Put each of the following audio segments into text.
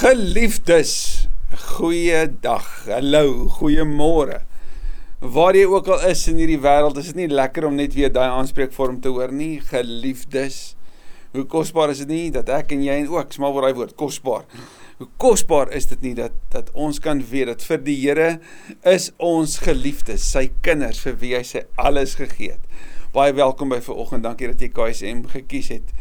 Geliefdes, goeie dag. Hallo, goeiemôre. Waar jy ook al is in hierdie wêreld, is dit nie lekker om net weer daai aanspreekvorm te hoor nie. Geliefdes. Hoe kosbaar is dit nie dat ek en jy en ook smal word daai woord kosbaar. Hoe kosbaar is dit nie dat dat ons kan weet dat vir die Here is ons geliefdes, sy kinders vir wie hy sy alles gegee het. Baie welkom by vanoggend. Dankie dat jy KSM gekies het.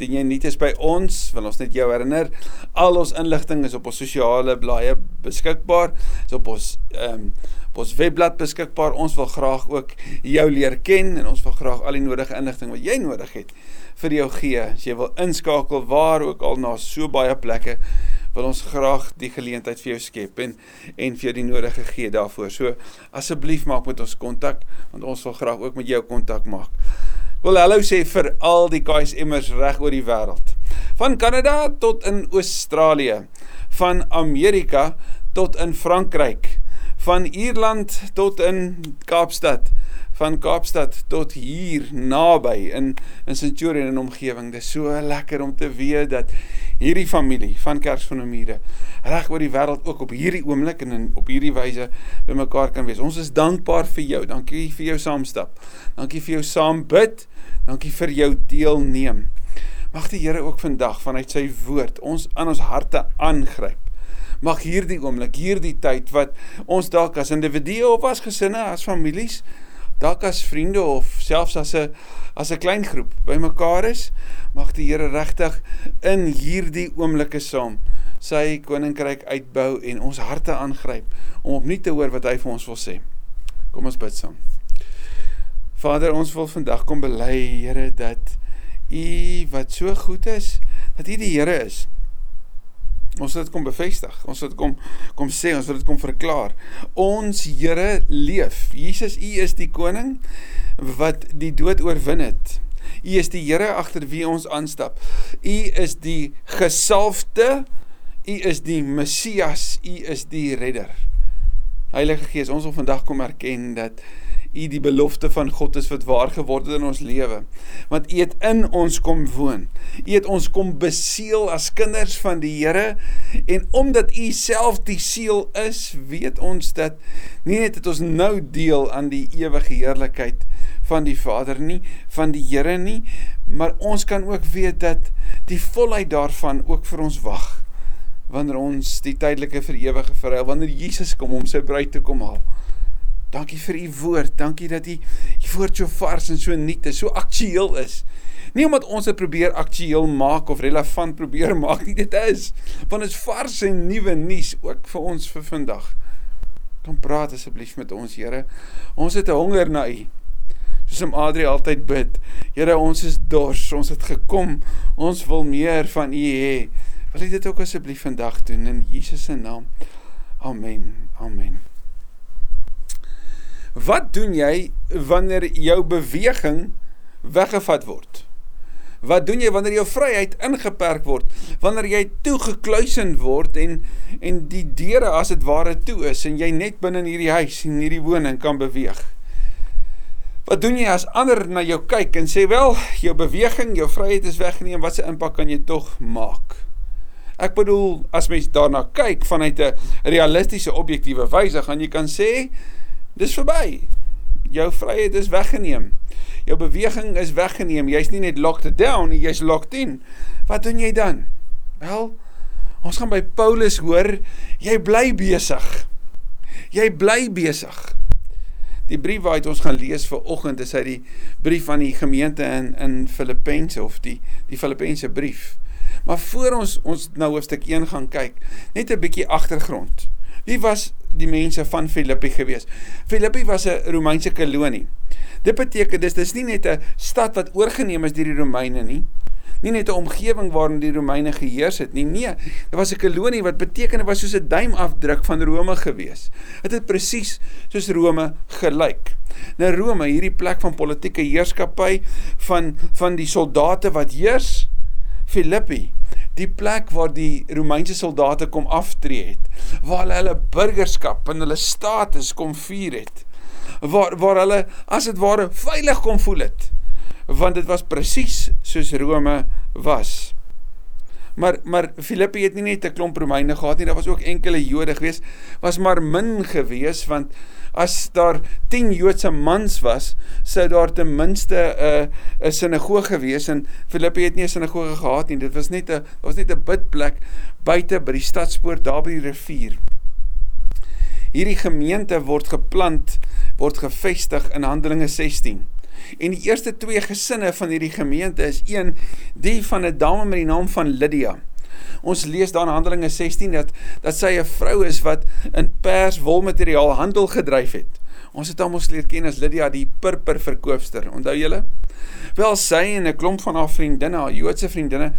Die jy nie is by ons, wil ons net jou herinner, al ons inligting is op ons sosiale blaaie beskikbaar, is op ons ehm um, op ons webblad beskikbaar. Ons wil graag ook jou leer ken en ons wil graag al die nodige inligting wat jy nodig het vir jou gee. As jy wil inskakel waar ook al na so baie plekke, wil ons graag die geleentheid vir jou skep en en vir jou die nodige gee daarvoor. So asseblief maak met ons kontak want ons wil graag ook met jou kontak maak wil hallo sê vir al die KSM'ers reg oor die wêreld. Van Kanada tot in Australië, van Amerika tot in Frankryk, van Ierland tot in Kaapstad, van Kaapstad tot hier naby in in Centurion en omgewing. Dit is so lekker om te weet dat hierdie familie van Kerk van die Mure reg oor die wêreld ook op hierdie oomblik en in, op hierdie wyse bymekaar kan wees. Ons is dankbaar vir jou. Dankie vir jou saamstap. Dankie vir jou saam bid. Dankie vir jou deelneem. Mag die Here ook vandag vanuit sy woord ons aan ons harte aangryp. Mag hierdie oomblik, hierdie tyd wat ons dalk as individue of as gesinne, as families, dalk as vriende of selfs as 'n as 'n klein groep bymekaar is, mag die Here regtig in hierdie oomblikke saam sy koninkryk uitbou en ons harte aangryp om opnuut te hoor wat hy vir ons wil sê. Kom ons bid saam. Vader, ons wil vandag kom bely, Here, dat U wat so goed is, dat U die Here is. Ons wil dit kom bevestig. Ons wil dit kom kom sê, ons wil dit kom verklaar. Ons Here leef. Jesus, U is die koning wat die dood oorwin het. U is die Here agter wie ons aanstap. U is die gesalfde. U is die Messias. U is die redder. Heilige Gees, ons wil vandag kom erken dat U die belofte van God is wat waar geword het in ons lewe. Want U het in ons kom woon. U het ons kom beseël as kinders van die Here en omdat U self die seël is, weet ons dat nie net het ons nou deel aan die ewige heerlikheid van die Vader nie, van die Here nie, maar ons kan ook weet dat die volheid daarvan ook vir ons wag wanneer ons die tydelike vir ewige verruil wanneer Jesus kom om sy bruid te kom haal. Dankie vir u woord. Dankie dat u u woord so vars en so nuut is, so aktueel is. Nie omdat ons dit probeer aktueel maak of relevant probeer maak nie, dit is want dit is vars en nuwe nuus ook vir ons vir vandag. Kom praat asseblief met ons, Here. Ons het 'n honger na u. Soos om Adri altyd bid. Here, ons is dors. Ons het gekom. Ons wil meer van u hê. Wil u dit ook asseblief vandag doen in Jesus se naam. Amen. Amen. Wat doen jy wanneer jou beweging weggevat word? Wat doen jy wanneer jou vryheid ingeperk word? Wanneer jy toegekluisen word en en die deure as dit ware toe is en jy net binne in hierdie huis en hierdie woning kan beweeg? Wat doen jy as ander na jou kyk en sê wel, jou beweging, jou vryheid is weggeneem, wat se impak kan jy tog maak? Ek bedoel, as mens daarna kyk vanuit 'n realistiese objektiewe wyse, gaan jy kan sê Dis verby. Jou vryheid is weggeneem. Jou beweging is weggeneem. Jy's nie net locked down nie, jy's locked in. Wat doen jy dan? Wel, ons gaan by Paulus hoor, jy bly besig. Jy bly besig. Die brief wat ons gaan lees vir oggend is uit die brief van die gemeente in in Filippense of die die Filippense brief. Maar voor ons ons nou hoofstuk 1 gaan kyk, net 'n bietjie agtergrond. Wie was die mense van Filippi gewees? Filippi was 'n Romeinse kolonie. Dit beteken dis dis nie net 'n stad wat oorgeneem is deur die Romeine nie. Nie net 'n omgewing waarin die Romeine geheers het nie. Nee, dit was 'n kolonie wat beteken dit was soos 'n duimafdruk van Rome gewees. Dit het presies soos Rome gelyk. Nou Rome, hierdie plek van politieke heerskappy van van die soldate wat heers, Filippi die plek waar die Romeinse soldate kom aftree het, waar hulle hulle burgerskap en hulle status kom vier het, waar waar hulle as dit ware veilig kom voel het, want dit was presies soos Rome was. Maar maar Filippi het nie net 'n klomp Romeine gehad nie, daar was ook enkele Jode gewees, was maar min gewees want as daar 10 Joodse mans was, sou daar ten minste 'n uh, 'n sinagoge wees en Filippi het nie 'n sinagoge gehad nie. Dit was net 'n was net 'n bidplek buite by die stadspoort daar by die rivier. Hierdie gemeente word geplant, word gevestig in Handelinge 16. En die eerste twee gesinne van hierdie gemeente is een die van 'n dame met die naam van Lydia. Ons lees daar in Handelinge 16 dat dat sy 'n vrou is wat in pers wolmateriaal handel gedryf het. Ons het almal geleer ken as Lydia die purper verkoopster. Onthou julle? Wel sy en 'n klomp van haar vriendinne, haar Joodse vriendinne,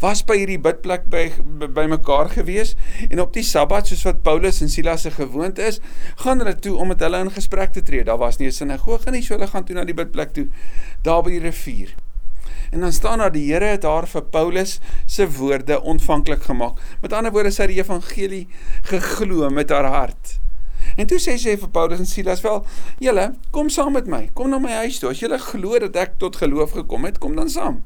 was by hierdie bidplek by by mekaar gewees en op die Sabbat soos wat Paulus en Silas se gewoonte is, gaan hulle toe om met hulle in gesprek te tree. Daar was nie 'n sinagoge nie, so hulle gaan toe na die bidplek toe daar by die rivier. En dan staan daar die Here het haar vir Paulus se woorde ontvanklik gemaak. Met ander woorde sy het die evangelie geglo met haar hart. En toe sê sy vir Paulus en Silas wel, julle, kom saam met my. Kom na my huis toe. As julle glo dat ek tot geloof gekom het, kom dan saam.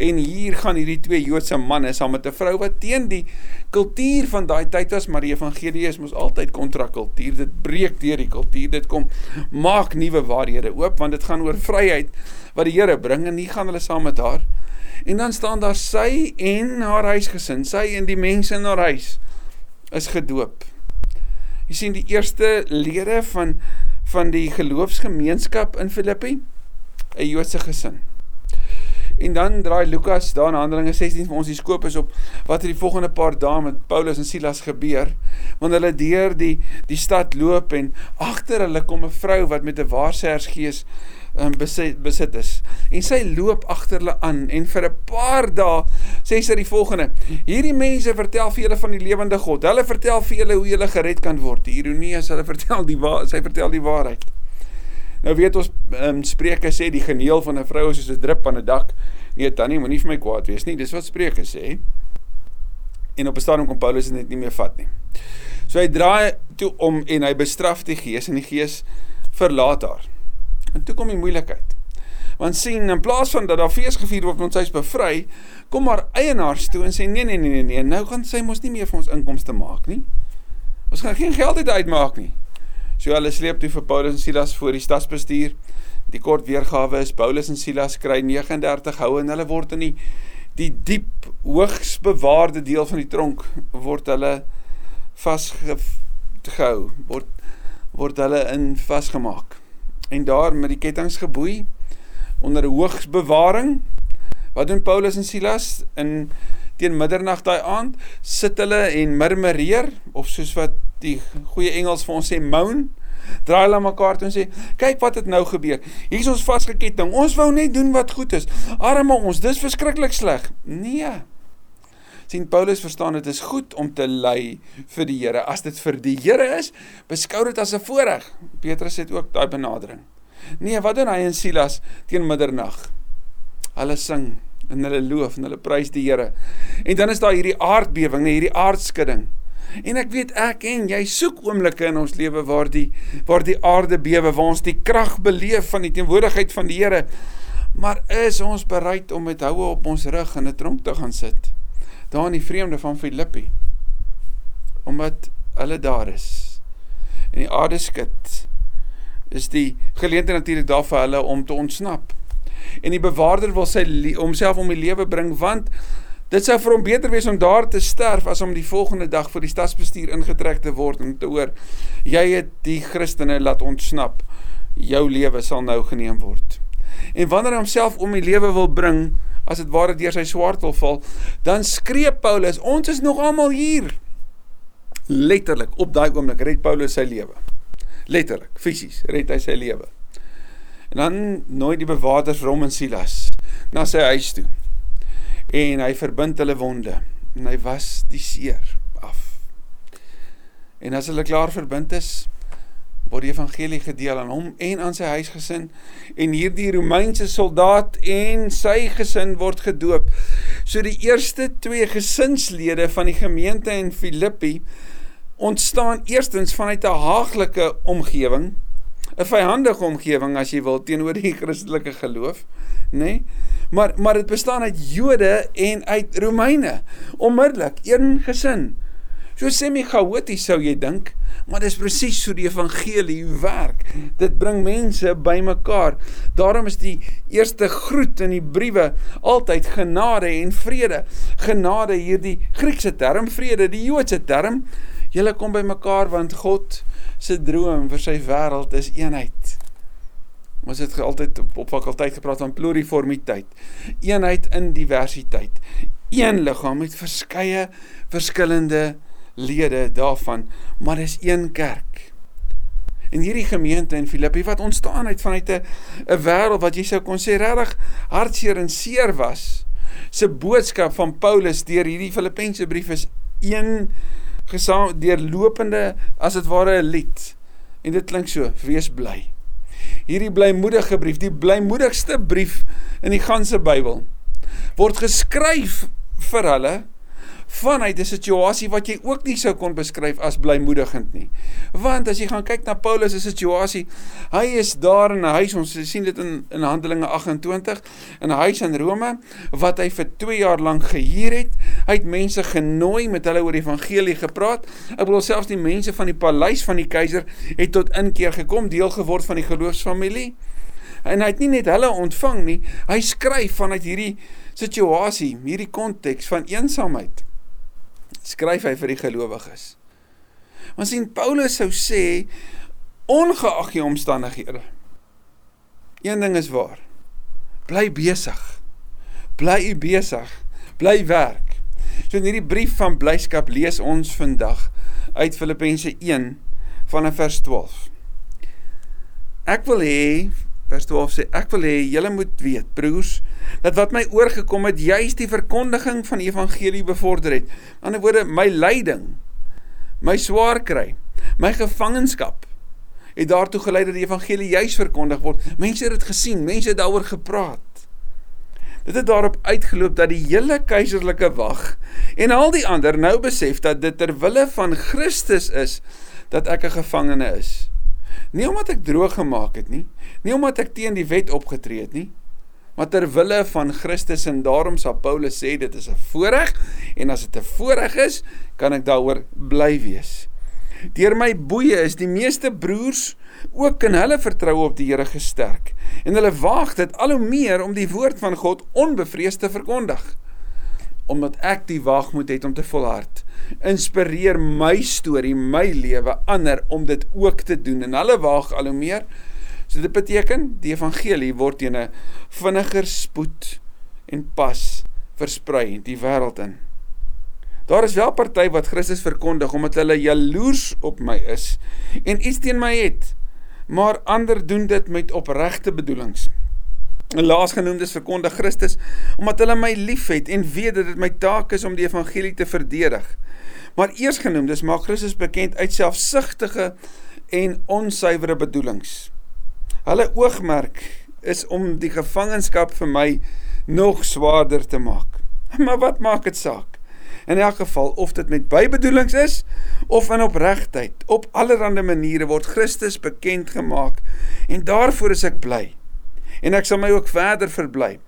En hier gaan hierdie twee Joodse manne saam met 'n vrou wat teen die kultuur van daai tyd was, maar die evangelie is mos altyd kontrakultuur. Dit breek deur die kultuur. Dit kom maak nuwe waarhede oop want dit gaan oor vryheid wat die Here bring en hier gaan hulle saam met haar. En dan staan daar sy en haar huisgesin, sy en die mense in haar huis is gedoop. Jy sien die eerste lede van van die geloofsgemeenskap in Filippi, 'n Joodse gesin. En dan draai Lukas daar in Handelinge 16 vir ons die skoop is op wat het die volgende paar dae met Paulus en Silas gebeur. Wanneer hulle deur die die stad loop en agter hulle kom 'n vrou wat met 'n waarsêersgees um, besit besit is. En sy loop agter hulle aan en vir 'n paar dae sê sy die volgende: Hierdie mense vertel vir julle van die lewende God. Hulle vertel vir julle hoe julle gered kan word. Die ironie is hulle vertel die waar sy vertel die waarheid. Nou weet ons um, Spreuke sê die geneel van 'n vrou is soos 'n drup aan 'n dak. Nee, tannie, moenie vir my kwaad wees nie. Dis wat Spreuke sê. En op 'n stadium kom Paulus dit nie meer vat nie. So hy draai toe om en hy bestraf die gees en die gees verlaat haar. En toe kom die moeilikheid. Want sien, in plaas van dat daar fees gevier word want sy is bevry, kom haar eienaars toe en sê nee nee nee nee nee, nou gaan sy mos nie meer vir ons inkomste maak nie. Ons gaan geen geld uitmaak nie. So hulle sleep toe vir Paulus en Silas voor die stadsbestuur. Die kort weergawe is Paulus en Silas kry 39 houe en hulle word in die die diep hoogs bewaarde deel van die tronk word hulle vasgehou word word hulle in vasgemaak. En daar met die kettinge geboei onder hoogs bewaring. Wat doen Paulus en Silas? In teen middernag daai aand sit hulle en murmureer of soos wat die goeie Engels vir ons sê moan. Draai hulle mekaar toe en sê kyk wat het nou gebeur. Hier is ons vasgeketting. Ons wou net doen wat goed is. Arme ons dis verskriklik sleg. Nee sien Paulus verstaan dit is goed om te ly vir die Here as dit vir die Here is beskou dit as 'n voorreg Petrus het ook daai benadering nee wat doen hy en Silas teen middernag hulle sing en hulle loof en hulle prys die Here. En dan is daar hierdie aardbewing, nee, hierdie aardskudding. En ek weet ek en jy soek oomblikke in ons lewe waar die waar die aarde bewe, waar ons die krag beleef van die teenwoordigheid van die Here. Maar is ons bereid om met houe op ons rug in 'n tronk te gaan sit? Daar in die vreemde van Filippi. Omdat hulle daar is. En die aarde skud. Is die geleentheid natuurlik daar vir hulle om te ontsnap en die bewaarder wil sy homself om die lewe bring want dit sou vir hom beter wees om daar te sterf as om die volgende dag vir die stadsbestuur ingetrek te word en te hoor jy het die Christene laat ontsnap jou lewe sal nou geneem word en wanneer hy homself om die lewe wil bring as dit ware deur sy swaard wil val dan skree Paulus ons is nog almal hier letterlik op daai oomblik red Paulus sy lewe letterlik fisies red hy sy lewe En dan nooi die bewaarder vir hom en Silas na sy huis toe. En hy verbind hulle wonde en hy was die seer af. En as hulle klaar verbind is, word die evangelie gedeel aan hom en aan sy huisgesin en hierdie Romeinse soldaat en sy gesin word gedoop. So die eerste twee gesinslede van die gemeente in Filippi ontstaan eerstens vanuit 'n haaglike omgewing 'n vyhandige omgewing as jy wil teenoor die Christelike geloof, nê? Nee? Maar maar dit bestaan uit Jode en uit Romeine. Onmiddellik, een gesin. So semi-chaoties sou jy dink, maar dis presies so die evangelie werk. Dit bring mense bymekaar. Daarom is die eerste groet in die briewe altyd genade en vrede. Genade hierdie Griekse term, vrede die Joodse term. Julle kom bymekaar want God se droom vir sy wêreld is eenheid. Ons het altyd op, op fakulteit gepraat van pluriformiteit. Eenheid in diversiteit. Een liggaam met verskeie verskillende lede daarvan, maar dis een kerk. En hierdie gemeente in Filippi wat ontstaan het vanuit 'n 'n wêreld wat jy sou kon sê regtig hartseer en seer was. Se boodskap van Paulus deur hierdie Filippense brief is een gesaam deurlopende as dit ware 'n lied. En dit klink so: Wees bly. Hierdie blymoedige brief, die blymoedigste brief in die ganse Bybel, word geskryf vir hulle vanuit 'n situasie wat jy ook nie sou kon beskryf as blymoedigend nie. Want as jy gaan kyk na Paulus se situasie, hy is daar in 'n huis, ons sien dit in in Handelinge 28, in 'n huis in Rome wat hy vir 2 jaar lank gehuur het. Hy het mense genooi met hulle oor die evangelie gepraat. Ek bedoel selfs die mense van die paleis van die keiser het tot inkeer gekom, deel geword van die geloofsfamilie. En hy het nie net hulle ontvang nie, hy skryf vanuit hierdie situasie, hierdie konteks van eensaamheid skryf hy vir die gelowiges. Want sien Paulus sou sê ongeag die omstandighede. Een ding is waar. Bly besig. Bly besig. Bly werk. So in hierdie brief van blyskap lees ons vandag uit Filippense 1 vanaf vers 12. Ek wil hê vers 12 sê ek wil hê julle moet weet broers dat wat my oorgekom het juis die verkondiging van die evangelie bevorder het. Aan ander woorde my lyding, my swaar kry, my gevangenskap het daartoe gelei dat die evangelie juis verkondig word. Mense het dit gesien, mense het daaroor gepraat. Dit het daarop uitgeloop dat die hele keiserlike wag en al die ander nou besef dat dit ter wille van Christus is dat ek 'n gevangene is. Nie omdat ek droog gemaak het nie, nie omdat ek teen die wet opgetree het nie, maar ter wille van Christus en daarom sal Paulus sê dit is 'n voorreg en as dit 'n voorreg is, kan ek daaroor bly wees. Deur my boeye is die meeste broers ook in hulle vertroue op die Here gesterk en hulle waag dit al hoe meer om die woord van God onbevrees te verkondig. Omdat ek die wag moet het om te volhard, inspireer my storie, my lewe ander om dit ook te doen en hulle waag al hoe meer So dit beteken die evangelie word teen 'n vinniger spoed en pas versprei in die wêreld in. Daar is wel party wat Christus verkondig omdat hulle jaloers op my is en iets teen my het. Maar ander doen dit met opregte bedoelings. En laasgenoemdes verkondig Christus omdat hulle my liefhet en weet dat dit my taak is om die evangelie te verdedig. Maar eersgenoemdes maak Christus bekend uit selfsugtige en onsuiwere bedoelings. Hulle oogmerk is om die gevangenskap vir my nog swaarder te maak. Maar wat maak dit saak? In elk geval of dit met bybedoelings is of in opregtheid, op allerlei maniere word Christus bekend gemaak en daarvoor is ek bly. En ek sal my ook verder verbly,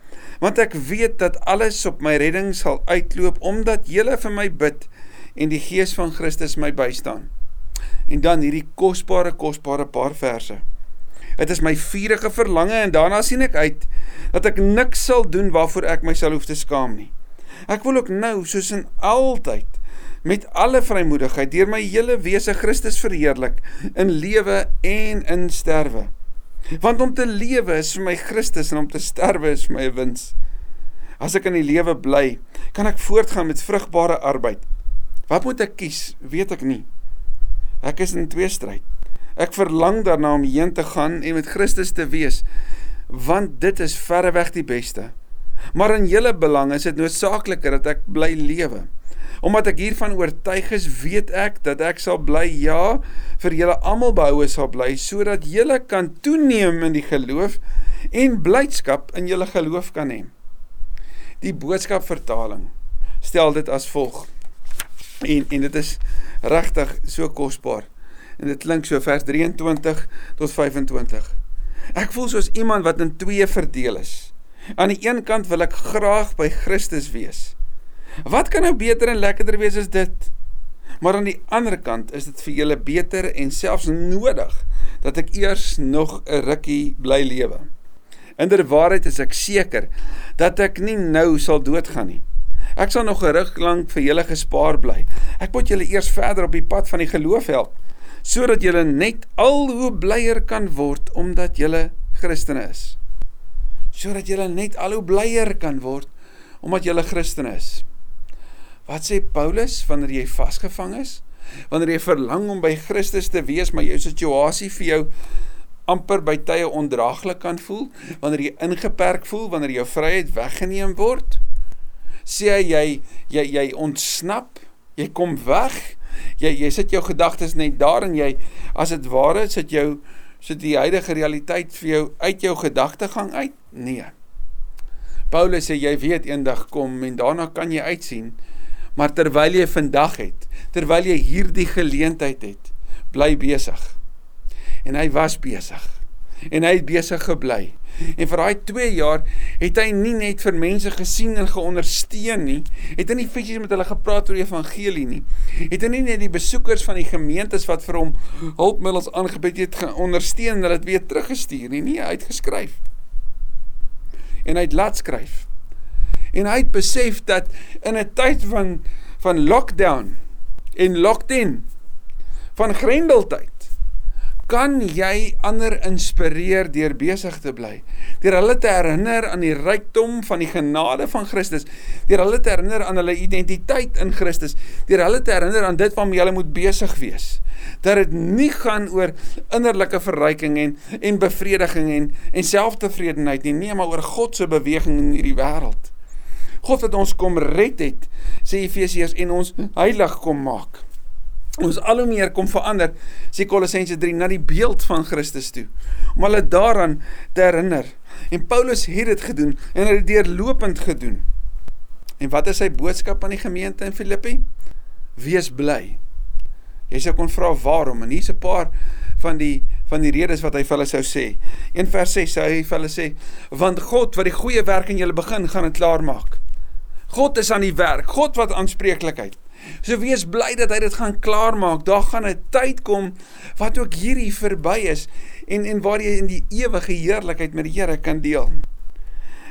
want ek weet dat alles op my redding sal uitloop omdat julle vir my bid en die gees van Christus my bystaan. En dan hierdie kosbare kosbare paar verse. Dit is my vurige verlange en daarna sien ek uit dat ek niks sal doen waarvoor ek myself hoef te skaam nie. Ek wil ook nou soos in altyd met alle vrymoedigheid deur my hele wese Christus verheerlik in lewe en in sterwe. Want om te lewe is vir my Christus en om te sterwe is vir my 'n wins. As ek in die lewe bly, kan ek voortgaan met vrugbare arbeid. Wat moet ek kies? Weet ek nie. Ek is in twee stryd. Ek verlang daarna om heen te gaan en met Christus te wees, want dit is verreweg die beste. Maar in julle belang is dit noodsaakliker dat ek bly lewe. Omdat ek hiervan oortuig is, weet ek dat ek sal bly ja, vir julle almal behoue sal bly sodat julle kan toeneem in die geloof en blydskap in julle geloof kan hê. Die boodskap vertaling stel dit as volg. En en dit is regtig so kosbaar en dit klink so vers 23 tot 25. Ek voel soos iemand wat in twee verdeel is. Aan die een kant wil ek graag by Christus wees. Wat kan nou beter en lekkerder wees as dit? Maar aan die ander kant is dit vir julle beter en selfs nodig dat ek eers nog 'n rukkie bly lewe. In der waarheid is ek seker dat ek nie nou sal doodgaan nie. Ek sal nog 'n ruk lank vir julle gespaar bly. Ek moet julle eers verder op die pad van die geloof help sodat julle net al hoe blyer kan word omdat julle Christene is. Sodat julle net al hoe blyer kan word omdat julle Christene is. Wat sê Paulus wanneer jy vasgevang is? Wanneer jy verlang om by Christus te wees, maar jou situasie vir jou amper by tye ondraaglik kan voel, wanneer jy ingeperk voel, wanneer jou vryheid weggeneem word? Sê jy jy jy ontsnap, jy kom weg, jy jy sit jou gedagtes net daar en jy as dit ware sit jou sit die huidige realiteit vir jou uit jou gedagtegang uit? Nee. Paulus sê jy weet eendag kom en daarna kan jy uitsien maar terwyl jy vandag het, terwyl jy hierdie geleentheid het, bly besig. En hy was besig. En hy het besig gebly. En vir daai 2 jaar het hy nie net vir mense gesien en geondersteun nie, het hy nie fisies met hulle gepraat oor die evangelie nie. Het hy nie net die besoekers van die gemeentes wat vir hom hulpmiddels aangebied het geondersteun en hulle dit weer teruggestuur nie, nie, hy het geskryf. En hy het laat skryf en hy het besef dat in 'n tyd van van lockdown en locked in van grendeltyd kan jy ander inspireer deur besig te bly. Deur hulle te herinner aan die rykdom van die genade van Christus, deur hulle te herinner aan hulle identiteit in Christus, deur hulle te herinner aan dit waarmee hulle moet besig wees. Dat dit nie gaan oor innerlike verryking en en bevrediging en en selftevredenheid nie, nee, maar oor God se beweging in hierdie wêreld. God het ons kom red het, sê Efesiërs en ons heilig kom maak. Ons al hoe meer kom verander, sê Kolossense 3 na die beeld van Christus toe, om hulle daaraan te herinner. En Paulus het dit gedoen en het dit deurlopend gedoen. En wat is sy boodskap aan die gemeente in Filippi? Wees bly. Jy sou kon vra waarom en hier's 'n paar van die van die redes wat hy vir hulle sou sê. 1 vers 6 sê hy vir hulle sê: "Want God wat die goeie werk in julle begin, gaan dit klaar maak." God is aan die werk. God wat aanspreeklikheid. So wees bly dat hy dit gaan klaarmaak. Daar gaan 'n tyd kom wat ook hierdie verby is en en waar jy in die ewige heerlikheid met die Here kan deel.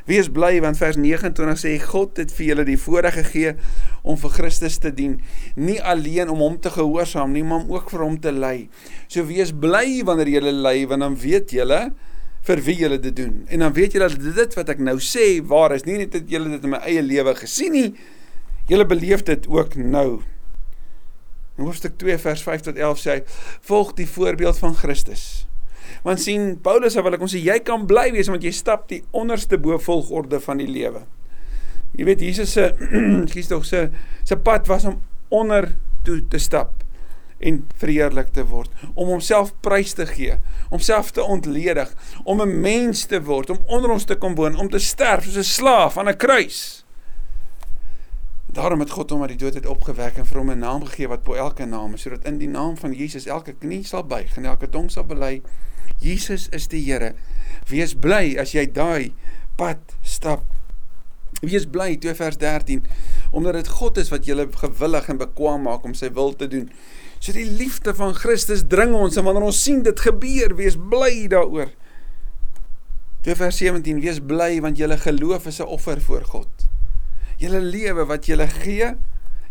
Wees bly want vers 29 sê God het vir julle die voorreg gegee om vir Christus te dien, nie alleen om hom te gehoorsaam nie, maar ook vir hom te ly. So wees bly wanneer jy ly want dan weet jy vir wie julle dit doen. En dan weet julle dat dit wat ek nou sê waar is. Nie net dat julle dit in my eie lewe gesien nie. Julle beleef dit ook nou. In hoofstuk 2 vers 5 tot 11 sê hy: "Volg die voorbeeld van Christus." Want sien Paulus sê wil ek ons sê jy kan bly wees want jy stap die onderste bo volgorde van die lewe. Jy weet Jesus se kies tog se se pad was om onder toe te stap en verheerlik te word, om homself prys te gee, homself te ontledig, om 'n mens te word, om onder ons te kom woon, om te sterf soos 'n slaaf aan 'n kruis. Daarom het God hom uit die dood uit opgewek en vir hom 'n naam gegee wat bo elke naam is, sodat in die naam van Jesus elke knie sal buig en elke tong sal bely Jesus is die Here. Wees bly as jy daai pad stap. Wees bly 2 vers 13 omdat dit God is wat julle gewillig en bekwam maak om sy wil te doen. So die liefde van Christus dring ons en wanneer ons sien dit gebeur, wees bly daaroor. 2 vers 17 wees bly want julle geloof is 'n offer voor God. Julle lewe wat julle gee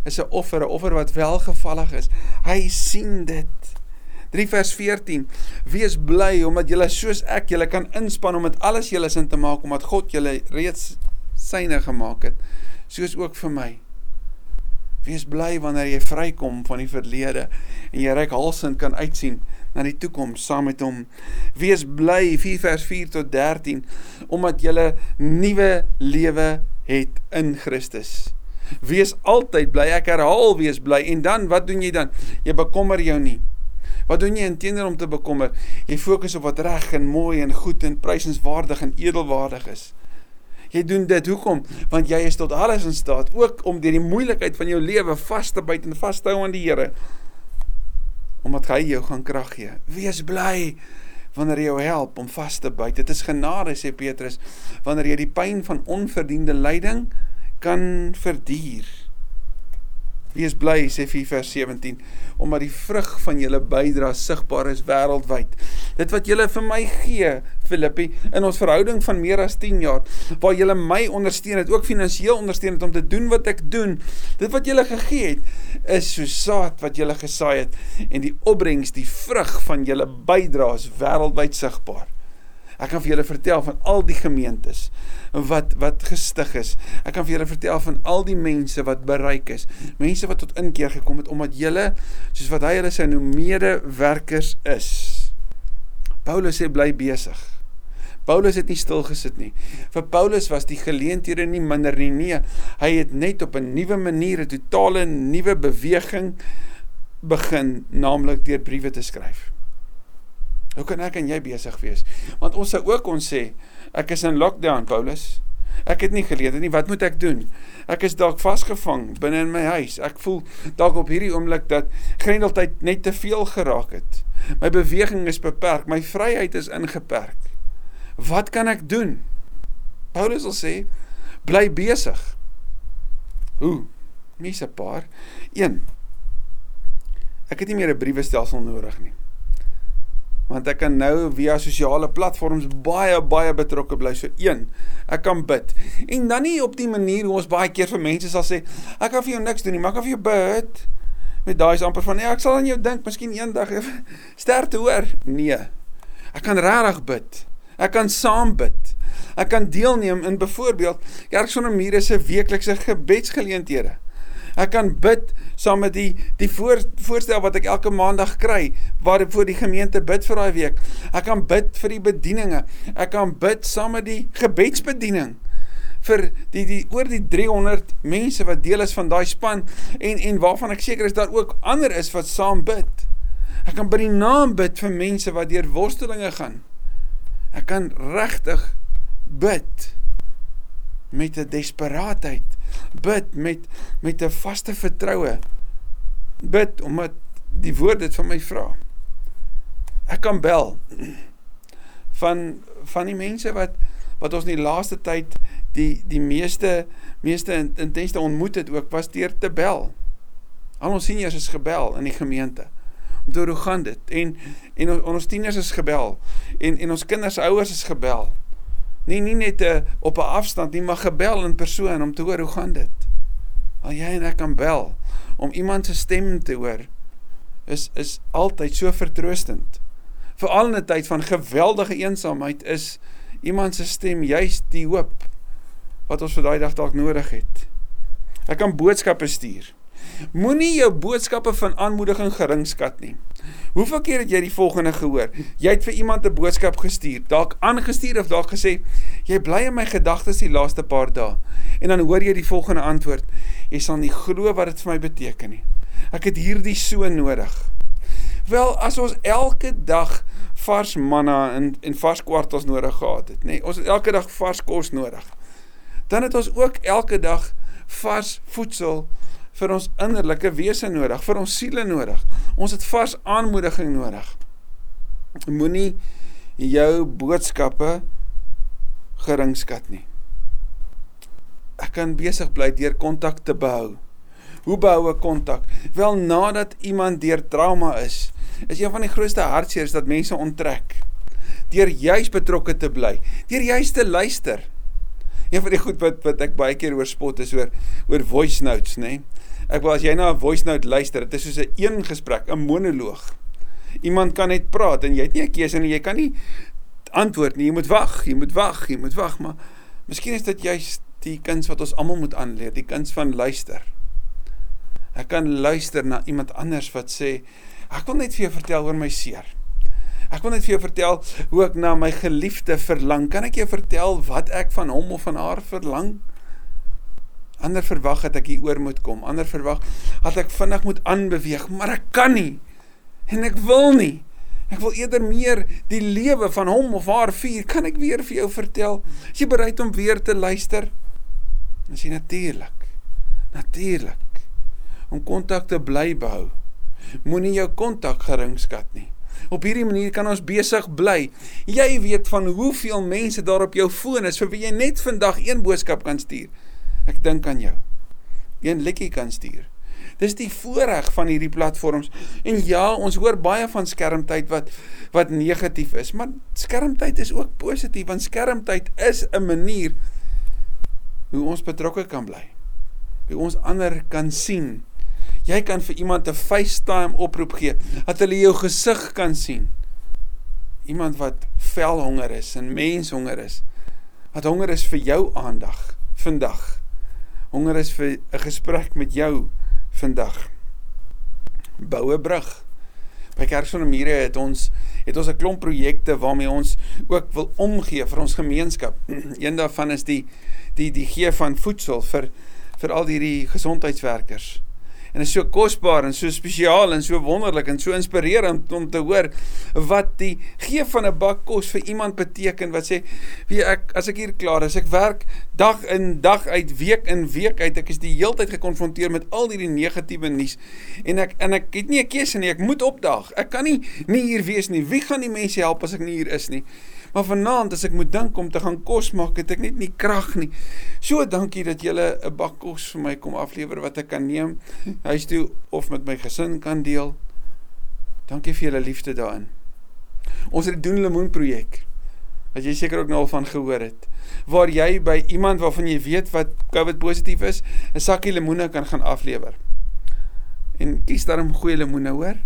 is 'n offer, 'n offer wat welgevallig is. Hy sien dit. 3 vers 14 Wees bly omdat julle soos ek julle kan inspann om dit alles julle sin te maak omdat God julle reeds syne gemaak het soos ook vir my. Wees bly wanneer jy vrykom van die verlede en jy reik halsend kan uitsien na die toekoms saam met hom. Wees bly 4 vers 4 tot 13 omdat jy 'n nuwe lewe het in Christus. Wees altyd bly. Ek herhaal wees bly en dan wat doen jy dan? Jy bekommer jou nie. Wat doen jy inteenoor om te bekommer? Jy fokus op wat reg en mooi en goed en prysenswaardig en edelwaardig is. Jy doen dit hoekom? Want jy is tot alles in staat, ook om deur die moeilikheid van jou lewe vas te byt en vas te hou aan die Here. Omdat hy jou gaan krag gee. Wees bly wanneer hy jou help om vas te byt. Dit is genade sê Petrus wanneer jy die pyn van onverdiende lyding kan verduur. Wees bly sê 4 vers 17 omdat die vrug van julle bydra sigbaar is wêreldwyd. Dit wat julle vir my gee, Filippi, in ons verhouding van meer as 10 jaar, waar julle my ondersteun het, ook finansiëel ondersteun het om te doen wat ek doen. Dit wat julle gegee het, is so saad wat julle gesaai het en die opbrengs, die vrug van julle bydra is wêreldwyd sigbaar. Ek kan vir julle vertel van al die gemeentes wat wat gestig is. Ek kan vir julle vertel van al die mense wat bereik is. Mense wat tot inkeer gekom het omdat julle soos wat hy hulle sê nou medewerkers is. Paulus sê bly besig. Paulus het nie stil gesit nie. Vir Paulus was die geleenthede nie minder nie. Nee, hy het net op 'n nuwe manier 'n totale nuwe beweging begin, naamlik deur briewe te skryf. Hoe kan ek en jy besig wees? Want ons sou ook ons sê, ek is in lockdown, Paulus. Ek het nie geleer nie, wat moet ek doen? Ek is dalk vasgevang binne in my huis. Ek voel dalk op hierdie oomblik dat grendeltyd net te veel geraak het. My beweging is beperk, my vryheid is ingeperk. Wat kan ek doen? Paulus wil sê, bly besig. Hoe? Mes 'n paar. 1. Ek het nie meer 'n briewestelsel nodig nie want ek kan nou via sosiale platforms baie baie betrokke bly. So een, ek kan bid. En dan nie op die manier hoe ons baie keer vir mense sal sê, ek kan vir jou niks doen nie, maar ek kan vir jou bid. Met daai is amper van, nee, ek sal aan jou dink, miskien eendag sterkte hoor. Nee. Ek kan regtig bid. Ek kan saam bid. Ek kan deelneem in byvoorbeeld Kerk sonder mure se weeklikse gebedsgeleenthede. Ek kan bid saam met die die voor, voorstel wat ek elke maandag kry waar voor die gemeente bid vir daai week. Ek kan bid vir die bedieninge. Ek kan bid saam met die gebedsbediening vir die die oor die 300 mense wat deel is van daai span en en waarvan ek seker is daar ook ander is wat saam bid. Ek kan by die naam bid vir mense wat deur worstelinge gaan. Ek kan regtig bid met 'n desperaatheid bid met met 'n vaste vertroue bid omdat die woord dit van my vra. Ek kan bel van van die mense wat wat ons in die laaste tyd die die meeste meeste intenste ontmoet het ook was deur te bel. Al ons seniors is gebel in die gemeente om te hoe gaan dit. En en ons tieners is gebel. En en ons kinders ouers is gebel nie nie net uh, op 'n afstand nie, maar gebel in persoon om te hoor hoe gaan dit. Al jy en ek kan bel om iemand se stem te hoor is is altyd so vertroostend. Veral in 'n tyd van geweldige eensaamheid is iemand se stem juist die hoop wat ons vir daai dag dalk nodig het. Ek kan boodskappe stuur. Moenie jou boodskappe van aanmoediging gering skat nie. Hoeveel keer het jy die volgende gehoor? Jy het vir iemand 'n boodskap gestuur, dalk aangestuur of dalk gesê, "Jy bly in my gedagtes die laaste paar dae." En dan hoor jy die volgende antwoord: "Jy sal nie glo wat dit vir my beteken nie. Ek het hierdie so nodig." Wel, as ons elke dag vars manna en en vars kwartels nodig gehad het, nê. Nee, ons het elke dag vars kos nodig. Dan het ons ook elke dag vars voedsel vir ons innerlike wese nodig, vir ons siele nodig. Ons het vars aanmoediging nodig. Moenie jou boodskappe geringskat nie. Ek kan besig bly deur kontak te behou. Hoe behou ek kontak? Wel nadat iemand deur trauma is, is een van die grootste hartseers dat mense onttrek. Deur juis betrokke te bly, deur juis te luister. Een van die goed wat wat ek baie keer oor spot is oor oor voice notes, nê. Nee? Ek wou as jy na 'n voice note luister, dit is soos 'n een gesprek, 'n monoloog. Iemand kan net praat en jy het nie 'n keuse nie, jy kan nie antwoord nie. Jy moet wag, jy moet wag, jy moet wag, maar miskien is dit juist die kuns wat ons almal moet aanleer, die kuns van luister. Ek kan luister na iemand anders wat sê, ek wil net vir jou vertel oor my seer. Ek wil net vir jou vertel hoe ek na my geliefde verlang. Kan ek jou vertel wat ek van hom of van haar verlang? Ander verwag dat ek hier oor moet kom. Ander verwag dat ek vinnig moet aanbeweeg, maar ek kan nie. En ek wil nie. Ek wil eerder meer die lewe van hom of haar vier. Kan ek weer vir jou vertel? Is jy bereid om weer te luister? Dis natuurlik. Natuurlik. Om kontak te bly behou. Moenie jou kontak geringskat nie. Op hierdie manier kan ons besig bly. Jy weet van hoeveel mense daar op jou foon is vir wie jy net vandag een boodskap kan stuur. Ek dink aan jou. Een liedjie kan stuur. Dis die voorreg van hierdie platforms. En ja, ons hoor baie van skermtyd wat wat negatief is, maar skermtyd is ook positief want skermtyd is 'n manier hoe ons betrokke kan bly. Hoe ons ander kan sien. Jy kan vir iemand 'n FaceTime oproep gee dat hulle jou gesig kan sien. Iemand wat velhonger is en menshonger is. Wat honger is vir jou aandag vandag. Honger is vir 'n gesprek met jou vandag. Bou 'n brug. By Kerk die Mure het ons het ons 'n klomp projekte waarmee ons ook wil omgee vir ons gemeenskap. Een daarvan is die die die gee van voedsel vir vir al hierdie gesondheidswerkers en is so kosbaar en so spesiaal en so wonderlik en so inspirerend om te hoor wat die gee van 'n bak kos vir iemand beteken wat sê wie ek as ek hier klaar is ek werk dag in dag uit week in week uit ek is die heeltyd gekonfronteer met al hierdie negatiewe nuus en ek en ek het nie 'n keuse nie ek moet opdaag. Ek kan nie nie hier wees nie. Wie gaan die mense help as ek nie hier is nie Maar vanaand as ek moet dink om te gaan kos maak, het ek net nie krag nie. So dankie dat julle 'n bak kos vir my kom aflewer wat ek kan neem huis toe of met my gesin kan deel. Dankie vir julle liefde daarin. Ons het die doen lemoen projek wat jy seker ook nou al van gehoor het waar jy by iemand waarvan jy weet wat COVID positief is, 'n sakkie lemoene kan gaan aflewer. En kies daarom goeie lemoene, hoor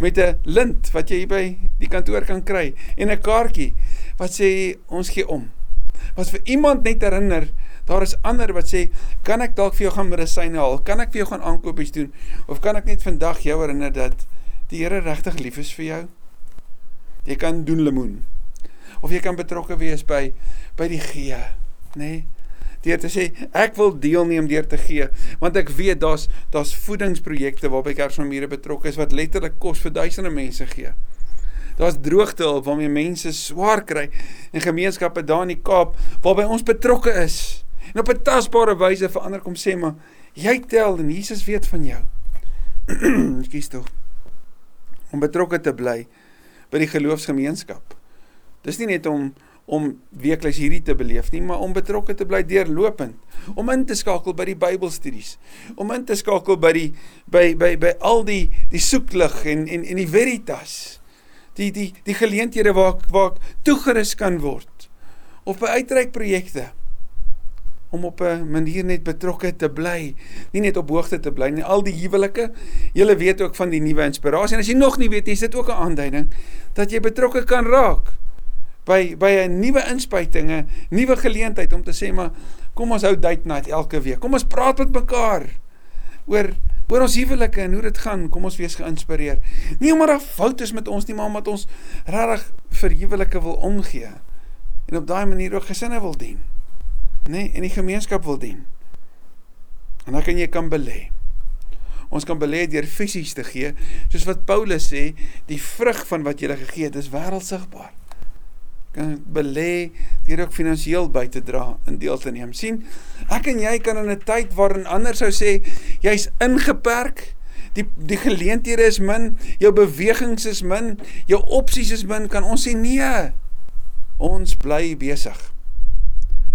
met 'n lint wat jy by die kantoor kan kry en 'n kaartjie wat sê ons gee om. Wat vir iemand net herinner, daar is ander wat sê, kan ek dalk vir jou gaan medisyne haal? Kan ek vir jou gaan aankopies doen? Of kan ek net vandag jou herinner dat die Here regtig lief is vir jou? Jy kan doen lemoen. Of jy kan betrokke wees by by die gee, nê? Nee? deur te sê ek wil deelneem deur te gee want ek weet daar's daar's voedingsprojekte waarby Kersfamiere betrokke is wat letterlik kos vir duisende mense gee. Daar's droogtehulp waarmee mense swaar kry en gemeenskappe daar in die Kaap waarby ons betrokke is. En op 'n tasbare wyse verander kom sê maar jy tel en Jesus weet van jou. Kies tog om betrokke te bly by die geloofsgemeenskap. Dis nie net om om weekliks hierdie te beleef nie, maar om betrokke te bly deurlopend, om in te skakel by die Bybelstudies, om in te skakel by die by by by al die die soeklig en en en die veritas. Die die die geleenthede waar waar toegerus kan word of by uitreikprojekte om op 'n manier net betrokke te bly, nie net op hoogte te bly nie. Al die huwelike, julle weet ook van die nuwe inspirasie. En as jy nog nie weet nie, is dit ook 'n aanduiding dat jy betrokke kan raak by by 'n nuwe inspuiting, 'n nuwe geleentheid om te sê maar kom ons hou date night elke week. Kom ons praat met mekaar oor oor ons huwelike en hoe dit gaan. Kom ons wees geïnspireer. Nie omdat daar foute is met ons nie, maar omdat ons regtig vir huwelike wil omgee en op daai manier ook gesinne wil dien. Nê, nee, en die gemeenskap wil dien. En dan kan jy kan belê. Ons kan belê deur fisies te gee, soos wat Paulus sê, die vrug van wat jy gegee het, is wêreldsigbaar kan belê deur ook finansiëel by te dra in deel te neem. sien, ek en jy kan in 'n tyd waarin ander sou sê jy's ingeperk, die die geleenthede is min, jou bewegings is min, jou opsies is min, kan ons sê nee. Ons bly besig.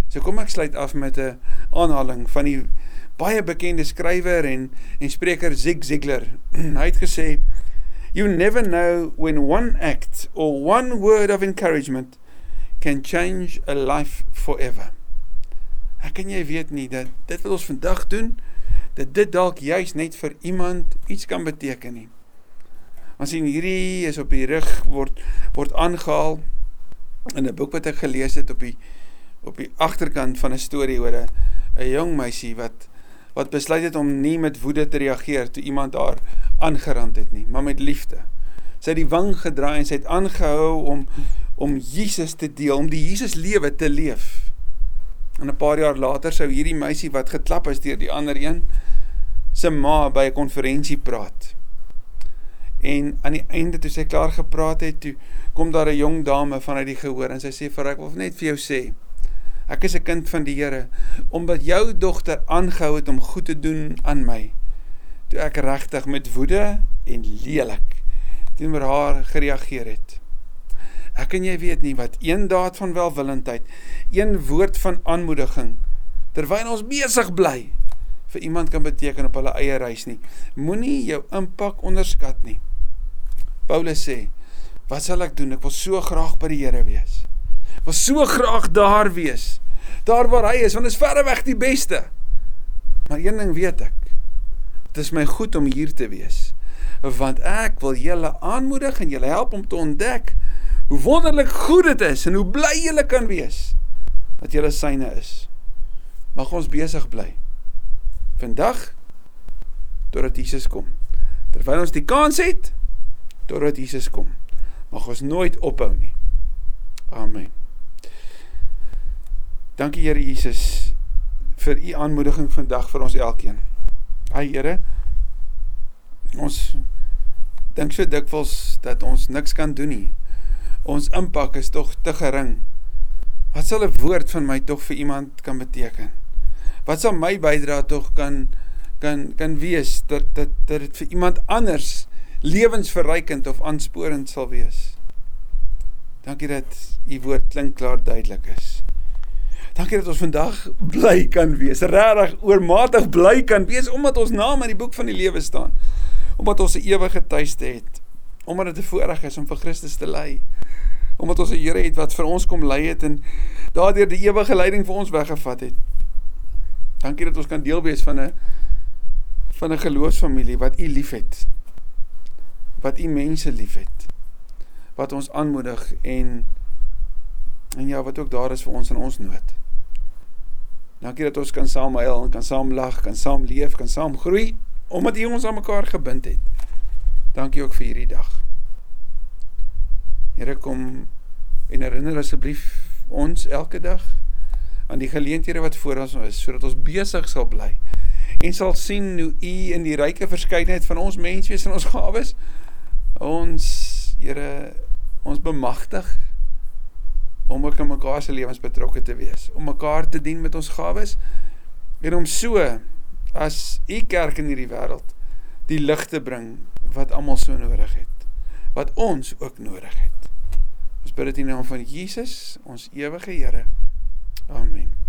So kom ek sluit af met 'n aanhaling van die baie bekende skrywer en en spreker Zig Ziglar. Hy het gesê You never know when one act or one word of encouragement can change a life forever. Ek kan jy weet nie dat dit wat ons vandag doen, dat dit dalk juis net vir iemand iets kan beteken nie. Ons sien hierdie is op die rug word word aangehaal in 'n boek wat ek gelees het op die op die agterkant van 'n storie oor 'n 'n jong meisie wat wat besluit het om nie met woede te reageer toe iemand haar aangerand het nie, maar met liefde. Sy het die wang gedraai en sy het aangehou om om Jesus te deel, om die Jesus lewe te leef. En 'n paar jaar later sou hierdie meisie wat geklap is deur die ander een se ma by 'n konferensie praat. En aan die einde toe sy klaar gepraat het, toe kom daar 'n jong dame vanuit die gehoor en sy sê vir ek wil net vir jou sê ek is 'n kind van die Here omdat jou dogter aangehou het om goed te doen aan my. Toe ek regtig met woede en lelik teenoor haar gereageer het. Ek en jy weet nie wat een daad van welwillendheid, een woord van aanmoediging terwyl ons besig bly vir iemand kan beteken op hulle eie reis nie. Moenie jou impak onderskat nie. Paulus sê, wat sal ek doen? Ek wil so graag by die Here wees. Ek wil so graag daar wees. Daar waar hy is, want is verreweg die beste. Maar een ding weet ek. Dit is my goed om hier te wees. Want ek wil julle aanmoedig en julle help om te ontdek hoe wonderlik goed dit is en hoe bly julle kan wees dat julle syne is. Mag ons besig bly. Vandag totdat Jesus kom. Terwyl ons die kans het totdat Jesus kom. Mag ons nooit ophou nie. Amen. Dankie Here Jesus vir u aanmoediging vandag vir ons elkeen. Ai Here, ons dink so dikwels dat ons niks kan doen nie. Ons impak is tog te gering. Wat sal 'n woord van my tog vir iemand kan beteken? Wat sal my bydra tog kan kan kan wees dat dat dat dit vir iemand anders lewensverrykend of aansporend sal wees? Dankie dat u woord klink klaar duidelik is. Dankie dat ons vandag bly kan wees. Regtig oormatig bly kan wees omdat ons naam in die boek van die lewe staan. Omdat ons 'n ewige tuiste het. Omdat dit 'n voorreg is om vir Christus te ly. Omdat ons 'n Here het wat vir ons kom lei het en daardeur die ewige leiding vir ons weggevat het. Dankie dat ons kan deel wees van 'n van 'n geloofsfamilie wat U liefhet. Wat U mense liefhet. Wat ons aanmoedig en en ja, wat ook daar is vir ons in ons nood. Dankie dat ons kan saam huil en kan saam lag, kan saam leef, kan saam groei omdat U ons aan mekaar gebind het. Dankie ook vir hierdie dag. Here kom en herinner asseblief ons elke dag aan die geleenthede wat voor ons is sodat ons besig sal bly en sal sien hoe U in die ryke verskeidenheid van ons menswees en ons gawes ons Here ons bemagtig om ook in mekaar se lewens betrokke te wees, om mekaar te dien met ons gawes en om so as u kerk in hierdie wêreld die lig te bring wat almal so nodig het, wat ons ook nodig het. Bid dit in die naam van Jesus, ons ewige Here. Amen.